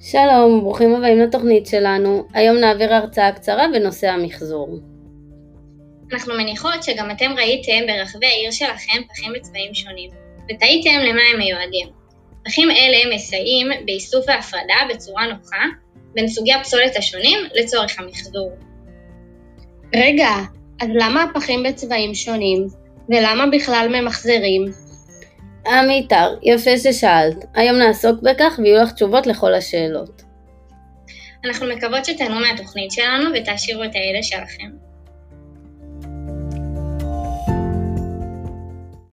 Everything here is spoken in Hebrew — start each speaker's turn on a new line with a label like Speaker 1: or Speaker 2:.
Speaker 1: שלום, ברוכים הבאים לתוכנית שלנו. היום נעביר הרצאה קצרה בנושא המחזור.
Speaker 2: אנחנו מניחות שגם אתם ראיתם ברחבי העיר שלכם פחים בצבעים שונים, ותהיתם למה הם מיועדים. פחים אלה מסייעים באיסוף והפרדה בצורה נוחה בין סוגי הפסולת השונים לצורך המחזור.
Speaker 3: רגע, אז למה הפחים בצבעים שונים? ולמה בכלל ממחזרים?
Speaker 1: עמיתר, יפה ששאלת. היום נעסוק בכך ויהיו לך תשובות לכל השאלות.
Speaker 2: אנחנו מקוות שתהנו מהתוכנית שלנו ותעשירו את הידע שלכם.